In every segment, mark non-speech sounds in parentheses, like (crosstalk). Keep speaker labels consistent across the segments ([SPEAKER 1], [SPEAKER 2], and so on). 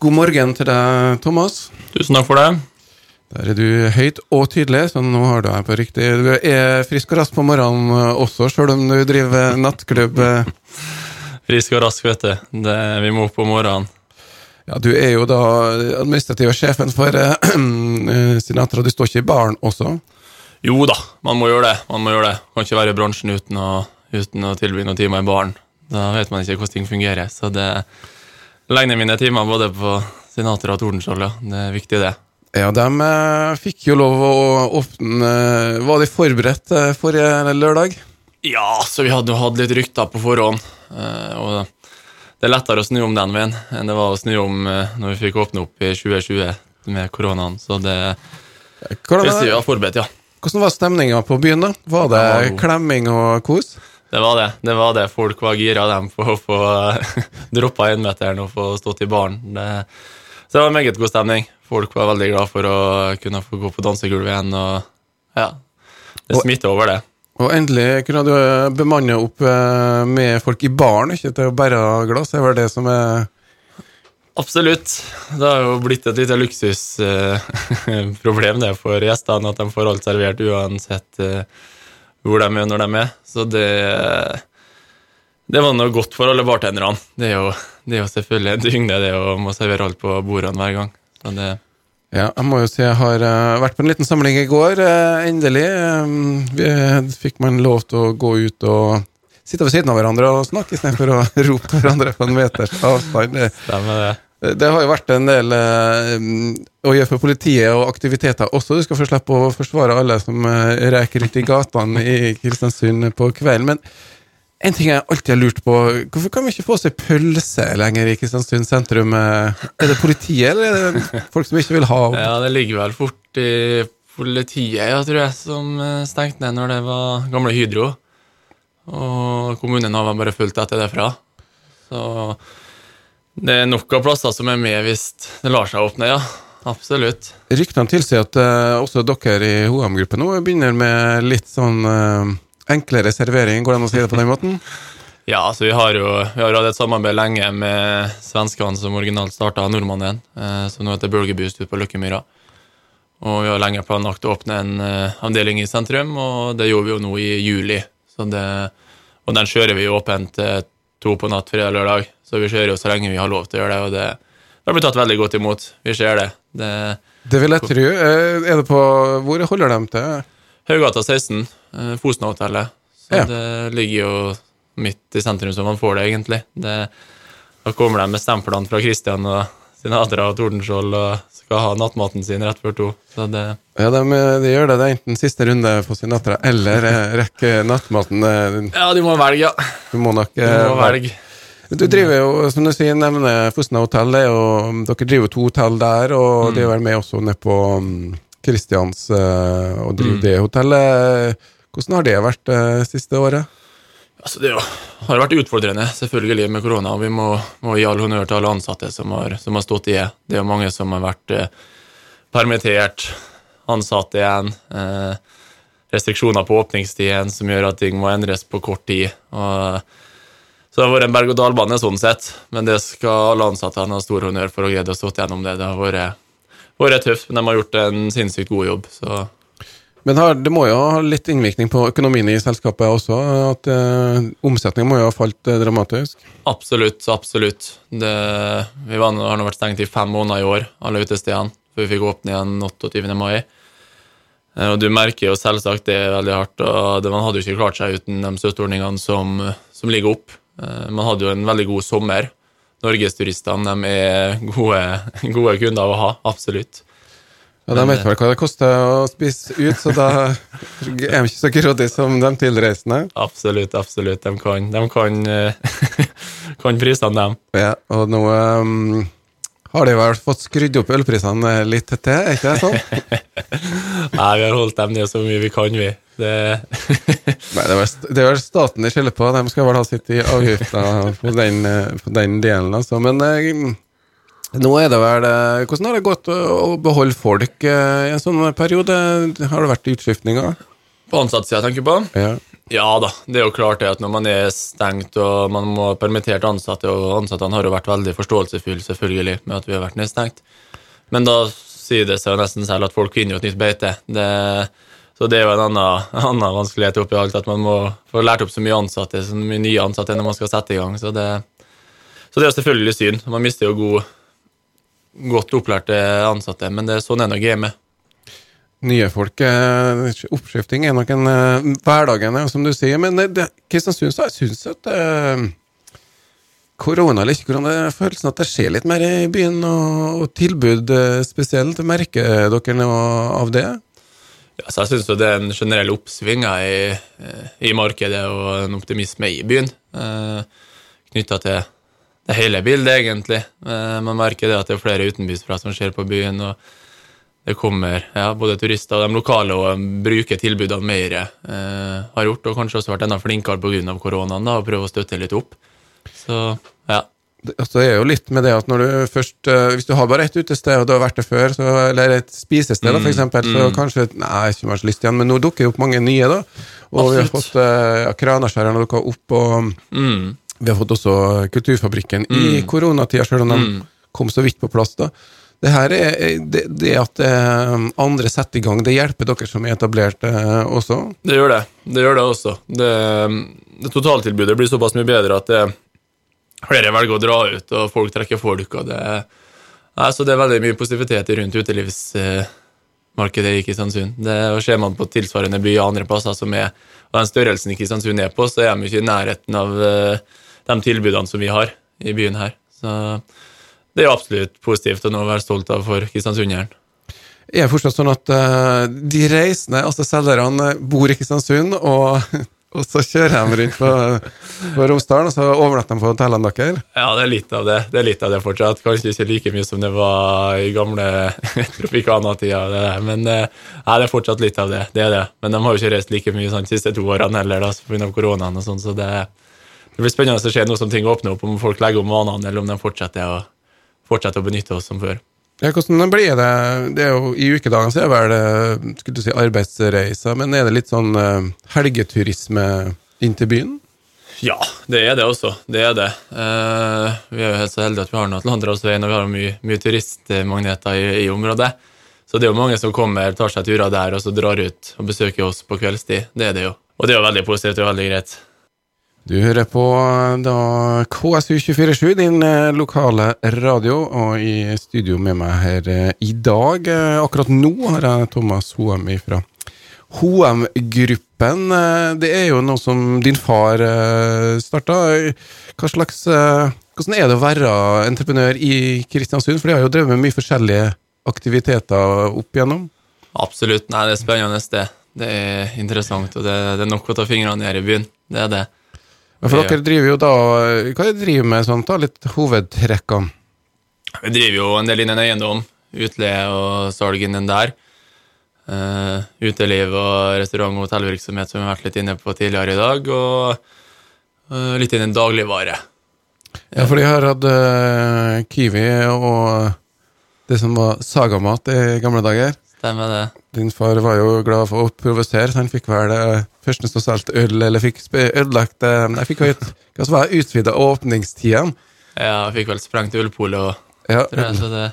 [SPEAKER 1] God morgen til deg, Thomas.
[SPEAKER 2] Tusen takk for det.
[SPEAKER 1] Der er du høyt og tydelig, så nå har du deg på riktig. Du er frisk og rask på morgenen også, sjøl om du driver nattklubb.
[SPEAKER 2] Frisk og rask, vet du. Det, vi må opp om morgenen.
[SPEAKER 1] Ja, Du er jo da administrative sjefen for uh, (clears throat) Sinatra. Du står ikke i baren også?
[SPEAKER 2] Jo da, man må gjøre det. Man må gjøre det. Kan ikke være i bransjen uten å, uten å tilbringe noen timer i baren. Da vet man ikke hvordan ting fungerer. Så det legger ned mine timer både på Sinatra og Tordenskjold, ja. Det er viktig, det.
[SPEAKER 1] Ja, de eh, fikk jo lov å åpne Var de forberedt eh, forrige lørdag?
[SPEAKER 2] Ja, så vi hadde jo hatt litt rykter på forhånd. Eh, og det er lettere å snu om den veien enn det var å snu om eh, når vi fikk åpne opp i 2020 med koronaen. Så det
[SPEAKER 1] Hvordan,
[SPEAKER 2] vi var forberedt, ja.
[SPEAKER 1] hvordan var stemninga på byen, da? Var det
[SPEAKER 2] det var
[SPEAKER 1] klemming og kos?
[SPEAKER 2] Det var det. det var det. Folk var gira dem på å få (laughs) droppa énmeteren og få stått i baren. Det, så det var en meget god stemning. Folk var veldig glad for å kunne få gå på dansegulvet igjen. og ja, Det smitter over, det.
[SPEAKER 1] Og endelig kunne du bemanne opp eh, med folk i baren, ikke til å bære glass. Det er vel det som er
[SPEAKER 2] Absolutt. Det har jo blitt et lite luksusproblem (laughs) det for gjestene, at de får alt servert uansett eh, hvor de er når de er. Så det det var noe godt for alle bartenderne. Det er jo, det er jo selvfølgelig en tyngde, det å må servere alt på bordene hver gang. Så det,
[SPEAKER 1] Ja, jeg må jo si jeg har eh, vært på en liten samling i går, eh, endelig. Um, vi, fikk man lov til å gå ut og sitte ved siden av hverandre og snakke istedenfor å (laughs) rope hverandre på en meters avstand. Det,
[SPEAKER 2] stemmer det.
[SPEAKER 1] Det har jo vært en del eh, å gjøre for politiet og aktiviteter også. Du skal få slippe å forsvare alle som eh, reker rundt i gatene i Kristiansund på kvelden. Men en ting jeg alltid har lurt på, hvorfor kan vi ikke få seg pølse lenger i Kristiansund sentrum? Eh, Er det politiet, eller er det folk som ikke vil ha
[SPEAKER 2] Ja, det ligger vel fort i politiet, ja, tror jeg, som eh, stengte ned når det var gamle Hydro. Og kommunen har vel bare fulgt etter det fra. Så det er nok av plasser som er med hvis det lar seg åpne, ja. Absolutt.
[SPEAKER 1] Ryktene tilsier at uh, også dere i HM-gruppen nå begynner med litt sånn uh, enklere servering, går det an å si det på den måten? (laughs)
[SPEAKER 2] Ja, altså vi har jo vi har hatt et samarbeid lenge med svenskene som originalt starta Nordmannen, uh, som nå heter Burgerboost ute på Løkkemyra. Og vi har lenge planlagt å åpne en avdeling i sentrum, og det gjorde vi jo nå i juli. Så det, og den kjører vi åpent to på natt fredag lørdag, så vi kjører jo så lenge vi har lov til å gjøre det, og det, det har blitt tatt veldig godt imot. Vi ser det. det
[SPEAKER 1] Det vil jeg tro. Eh, Er det på Hvor holder de til?
[SPEAKER 2] Haugata 16, eh, Fosna-hotellet. Så
[SPEAKER 1] Ja.
[SPEAKER 2] det ligger jo midt i sentrum som man får det, egentlig. Det, da kommer de med stemplene fra Kristian og Sinatra og Tordenskjold og skal ha nattmaten sin rett før to. Så det
[SPEAKER 1] Ja, de, de gjør det. Det er enten siste runde på Sinatra eller eh, rekke nattmaten. Eh,
[SPEAKER 2] Ja, de må velge, ja.
[SPEAKER 1] Du må nok
[SPEAKER 2] De
[SPEAKER 1] eh,
[SPEAKER 2] må velge.
[SPEAKER 1] Du driver jo, som du sier, nevner Fosna hotell. er Dere driver jo to hotell der, og de er vel med også nede på Kristians eh, og driver
[SPEAKER 2] Mm.
[SPEAKER 1] det hotellet. Hvordan har det vært det siste året?
[SPEAKER 2] Altså, det jo, har vært utfordrende, selvfølgelig, med korona. og Vi må, må gi all honnør til alle ansatte som har, som har stått i det. Det er jo mange som har vært eh, permittert, ansatt igjen. Eh, restriksjoner på åpningstiden som gjør at ting må endres på kort tid. Og, så det har vært en berg-og-dal-bane sånn sett, men det skal alle ansatte ha stor honnør for å greie å stå gjennom det. Det har vært, vært tøft, men de har gjort en sinnssykt god jobb. så...
[SPEAKER 1] Men her, det må jo ha litt innvirkning på økonomien i selskapet også? At eh, omsetningen må jo ha falt eh, dramatisk?
[SPEAKER 2] Absolutt, absolutt. Det, vi var, har nå vært stengt i fem måneder i år, alle utestedene, For vi fikk åpne igjen 28. mai. Eh, Og du merker jo selvsagt det veldig hardt, og det, man hadde jo ikke klart seg uten de støtteordningene som, som ligger opp. Eh, Man hadde jo en veldig god sommer. Norgesturistene er gode, (laughs) gode kunder å ha, absolutt.
[SPEAKER 1] Ja, De vet vel hva det koster å spise ut, så da er de ikke så grådige som de tilreisende.
[SPEAKER 2] Absolutt, absolutt. De kan, de kan, eh, (laughs) kan prisene, dem.
[SPEAKER 1] Ja, og nå um, har de vel fått skrudd opp ølprisene litt til, er ikke det sånn? (laughs)
[SPEAKER 2] Nei, vi har holdt dem ned så mye vi kan, vi. Det, (laughs)
[SPEAKER 1] Nei, det er, vel, staten de skylder på, de skal vel ha sitt i avgifter på den, eh, på den delen, altså. Men eh, nå er det vel eh, Hvordan har det gått å, beholde folk eh, i en sånn periode? Har det vært utskiftninger?
[SPEAKER 2] på ansattsida, tenker jeg på.
[SPEAKER 1] Ja.
[SPEAKER 2] Ja da, det er jo klart det at når man er stengt og man må ha permittert ansatte, og ansattene har jo vært veldig forståelsesfulle selvfølgelig med at vi har vært nedstengt, men da sier det seg jo nesten selv at folk finner jo et nytt beite. Det, så det er jo en annen, annen vanskelighet oppi alt, at man må få lært opp så mye ansatte, så mye nye ansatte når man skal sette i gang. Så det, så det er jo selvfølgelig synd. Man mister jo god, godt opplærte ansatte, men det er sånn er nå gamet.
[SPEAKER 1] Nye folk eh, Oppskifting er nok en eh, hverdagen, som du sier. Men det- det- Kristiansund, jeg syns at eh, korona eller ikke korona, det følelsen at det skjer litt mer i byen, og, og tilbud eh, spesielt. Merker dere noe av det?
[SPEAKER 2] Ja, så jeg syns det er en generell oppsving i, eh, i markedet og en optimisme i byen. Eh, Knytta til det hele bildet, egentlig. Eh, man merker det at det er flere utenbysfra som ser på byen. og det kommer ja, både turister og de lokale og bruker tilbudene mer eh, har gjort, og kanskje også vært enda flinkere pga. koronaen da, og prøve å støtte litt opp. Så ja.
[SPEAKER 1] Det altså, det er jo litt med det at når du først eh, Hvis du har bare ett utested, og du har vært det før, så, eller et spisested, mm, for eksempel, så kanskje Nei, jeg har ikke så lyst igjen, men nå dukker det opp mange nye, da. Og vi har fått uh, ja, Kranasjæren har dukka opp, og
[SPEAKER 2] Mm.
[SPEAKER 1] Vi har fått også Kulturfabrikken i koronatida, sjøl om de kom så vidt på plass, da. Det her er det, det at eh, andre setter i gang, det hjelper dere som er etablert eh, også?
[SPEAKER 2] Det gjør det. Det gjør det også. Det, det totaltilbudet blir såpass mye bedre at det, flere velger å dra ut, og folk trekker folk. Og det, altså så det er veldig mye positivitet rundt utelivsmarkedet i Kristiansund. Det, Ser man på tilsvarende byer andre plasser som er og den størrelsen Kristiansund er på, så er de ikke i nærheten av eh, de tilbudene som vi har i byen her. Så det er jo absolutt positivt og noe å være stolt av for kristiansunderen.
[SPEAKER 1] Er det fortsatt sånn at uh, de reisende, altså selgerne, bor i Kristiansund, og, (laughs) og så kjører de rundt på, på Romsdalen, og så overnatter de på hotellene deres?
[SPEAKER 2] Ja, det er litt av det. Det er litt av det fortsatt. Kanskje ikke like mye som det var i gamle (laughs) Tropicana-tida, men uh, nei, det er fortsatt litt av det. Det er det. Men de har jo ikke reist like mye sånn, de siste to årene heller, da, pga. koronaen og sånn, så det, det blir spennende å se nå som ting åpner opp, om folk legger om vanene, eller om de fortsetter å, fortsetter å benytte oss som før.
[SPEAKER 1] Ja, hvordan blir det? Det er jo, I ukedagene så er vel det skulle du si, arbeidsreiser, men er det litt sånn eh, helgeturisme inn til byen?
[SPEAKER 2] Ja, det er det også. Det er det. Uh, vi er jo helt så heldige at vi har noe Atlanterhavsveien, og vi har mye, mye turistmagneter i, i området. Så det er jo mange som kommer, tar seg turer der, og så drar ut og besøker oss på kveldstid. Det er det jo. Og det er jo veldig positivt og veldig greit.
[SPEAKER 1] Du hører på da KSU247, din eh, lokale radio, og i studio med meg her eh, i dag. eh, Akkurat nå har jeg Thomas Hoem fra HM-gruppen. Eh, Det er jo noe som din far starta. Hva slags eh, Hvordan er det å være entreprenør i Kristiansund? For de har jo drevet med mye forskjellige aktiviteter opp igjennom.
[SPEAKER 2] Absolutt. Nei, det er spennende, det. Det er interessant, og det, det er nok å ta fingrene ned i byen. Det er det.
[SPEAKER 1] Men for dere driver jo da Hva er det driver med sånt, da? Litt hovedtrekkene?
[SPEAKER 2] Vi driver jo en del innen eiendom. Utleie og salg innen der. Uh, uteliv og restaurant- og hotellvirksomhet, som vi har vært litt inne på tidligere i dag. Og uh, litt innen dagligvare.
[SPEAKER 1] Ja, for de har hatt uh, Kiwi og det som var Sagamat i gamle dager.
[SPEAKER 2] Stemmer det.
[SPEAKER 1] Din far var jo glad for å provosere, så han fikk vel uh, først stå solgt øl, eller fikk ødelagt Jeg fikk høyt, hva som var utvida åpningstidene.
[SPEAKER 2] Ja, fikk vel sprengt ølpolet og
[SPEAKER 1] Ja,
[SPEAKER 2] tror jeg, så det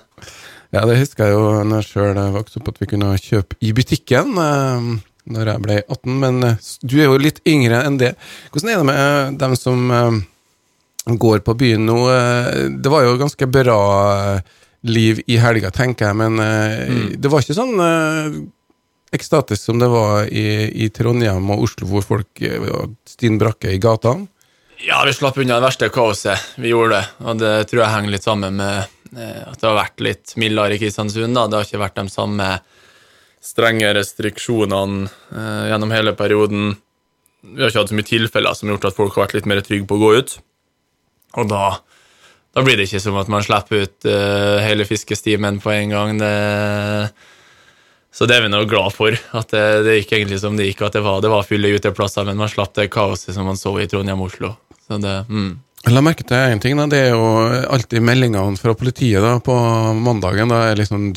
[SPEAKER 1] ja, det husker jeg jo når jeg sjøl vokste opp, at vi kunne kjøpe i butikken når jeg ble 18. Men eh, du er jo litt yngre enn det. Hvordan er det med eh, dem som eh, går på byen nå? Eh, det var jo ganske bra eh, liv i helga, tenker jeg, men mm. det var ikke sånn eh, ekstatisk som det var i, i Trondheim og Oslo, hvor folk uh, var brakke i gatene.
[SPEAKER 2] Ja, vi slapp unna det verste kaoset. Vi gjorde det. Og det tror jeg henger litt sammen med eh, at det har vært litt mildere i Kristiansund. da. Det har ikke vært de samme strenge restriksjonene eh, gjennom hele perioden. Vi har ikke hatt så mye tilfeller som har gjort at folk har vært litt mer trygge på å gå ut. Og da, da blir det ikke som at man slipper ut uh, hele fiskestimen på en gang. Det, så det er vi nå glad for. At det, det gikk egentlig som det gikk. At det var, det var fulle uteplasser, men man slapp det kaoset som man så i Trondheim og Oslo. Så det, mm.
[SPEAKER 1] Jeg la merke til en ting, da. Det er jo alltid meldingene fra politiet da, på mandagen. Da er liksom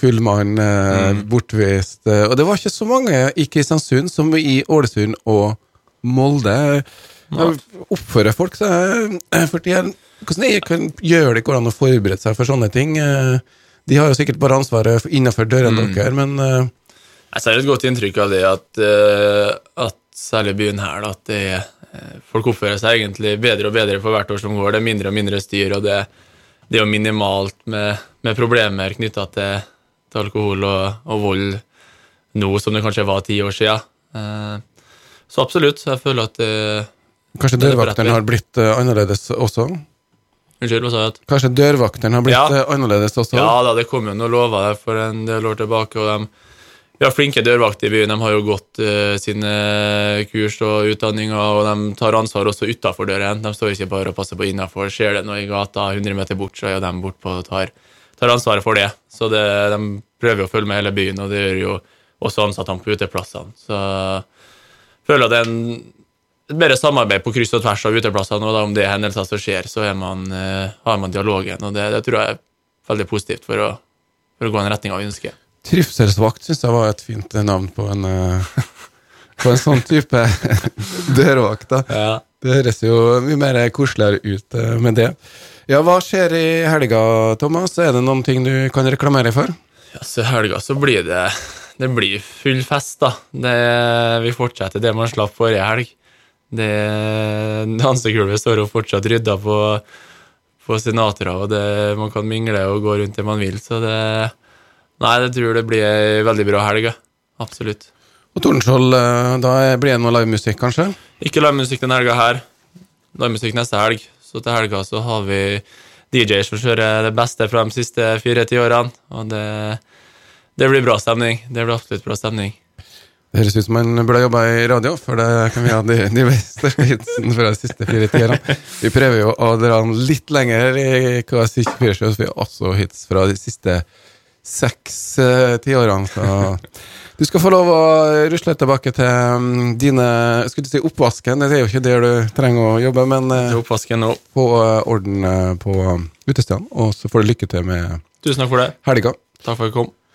[SPEAKER 1] full mann, mm. bortvist. eh, Og det var ikke så mange i Kristiansund som i Ålesund og Molde. Jeg oppfører folk eh, for tida Hvordan jeg kan, gjør det hvordan an å forberede seg for sånne ting? Eh, De har jo sikkert bare ansvaret innenfor dørene deres, men eh,
[SPEAKER 2] Jeg ser et godt inntrykk av det at, eh, at særlig byen her, da, at det, folk oppfører seg egentlig bedre og bedre for hvert år som går. Det er mindre og mindre styr, og det, det er jo minimalt med, med problemer knytta til, til alkohol og, og vold nå som det kanskje var ti år. Eh, Så absolutt. Jeg føler at det
[SPEAKER 1] kanskje
[SPEAKER 2] er
[SPEAKER 1] dørvakteren har blitt uh, annerledes også?
[SPEAKER 2] Unnskyld, hva sa jeg?
[SPEAKER 1] Kanskje dørvakteren har blitt
[SPEAKER 2] Ja.
[SPEAKER 1] uh, annerledes også?
[SPEAKER 2] Ja da, det kom jo noen lover for en del år tilbake, og de vi har flinke dørvakter i byen. De har jo gått uh, sine kurs og utdanninger, og de tar ansvar også utafor døren. De står ikke bare og passer på innafor. Skjer det noe i gata 100 meter bort, så er de bortpå og tar, tar ansvaret for det. Så det, de prøver jo å følge med hele byen, og det gjør jo også ansattene på uteplassene. Så jeg føler at det er en, bedre samarbeid på kryss og tvers av uteplassene, og da om det er hendelser som skjer, så man, eh, har man dialogen, og det, det tror jeg er veldig positivt for å, for å gå i en retning av ønsket.
[SPEAKER 1] Trivselsvakt syns jeg var et fint navn på en, eh, på en sånn type (laughs) dørvakt.
[SPEAKER 2] Ja.
[SPEAKER 1] Det høres jo mye mer koseligere ut eh, med det. Ja, Hva skjer i helga, Thomas? Er det noen ting du kan reklamere for?
[SPEAKER 2] Ja, så helga så blir det det blir full fest, da. Det, vi fortsetter det man slapp forrige helg. Det Dansegulvet står jo fortsatt rydda på, på senatorer, og det, man kan mingle og gå rundt det man vil, så det Nei, jeg tror det blir ei veldig bra helg. Absolutt.
[SPEAKER 1] Og Tordenskjold, eh, da blir det noe livemusikk, kanskje?
[SPEAKER 2] Ikke livemusikk denne helga her. Livemusikk neste helg. Så til helga så har vi DJ-er som kjører det beste fra de siste fire tiårene. Og det, det blir bra stemning. Det blir absolutt bra stemning.
[SPEAKER 1] Det høres ut som man burde jobba i radio, for det kan vi ha de, de største hitsene fra de siste fire tiårene. Vi prøver jo å dra den litt lenger i KS 24 så vi har også hits fra de siste seks uh, tiårene. Så du skal få lov å rusle tilbake til mm, dine Skulle du si oppvasken? Det er jo ikke der du trenger å jobbe, men eh,
[SPEAKER 2] nå.
[SPEAKER 1] få eh, orden eh, på utestedene. Og så får du lykke til med
[SPEAKER 2] Tusen takk for det.
[SPEAKER 1] helga.
[SPEAKER 2] Takk for at du kom.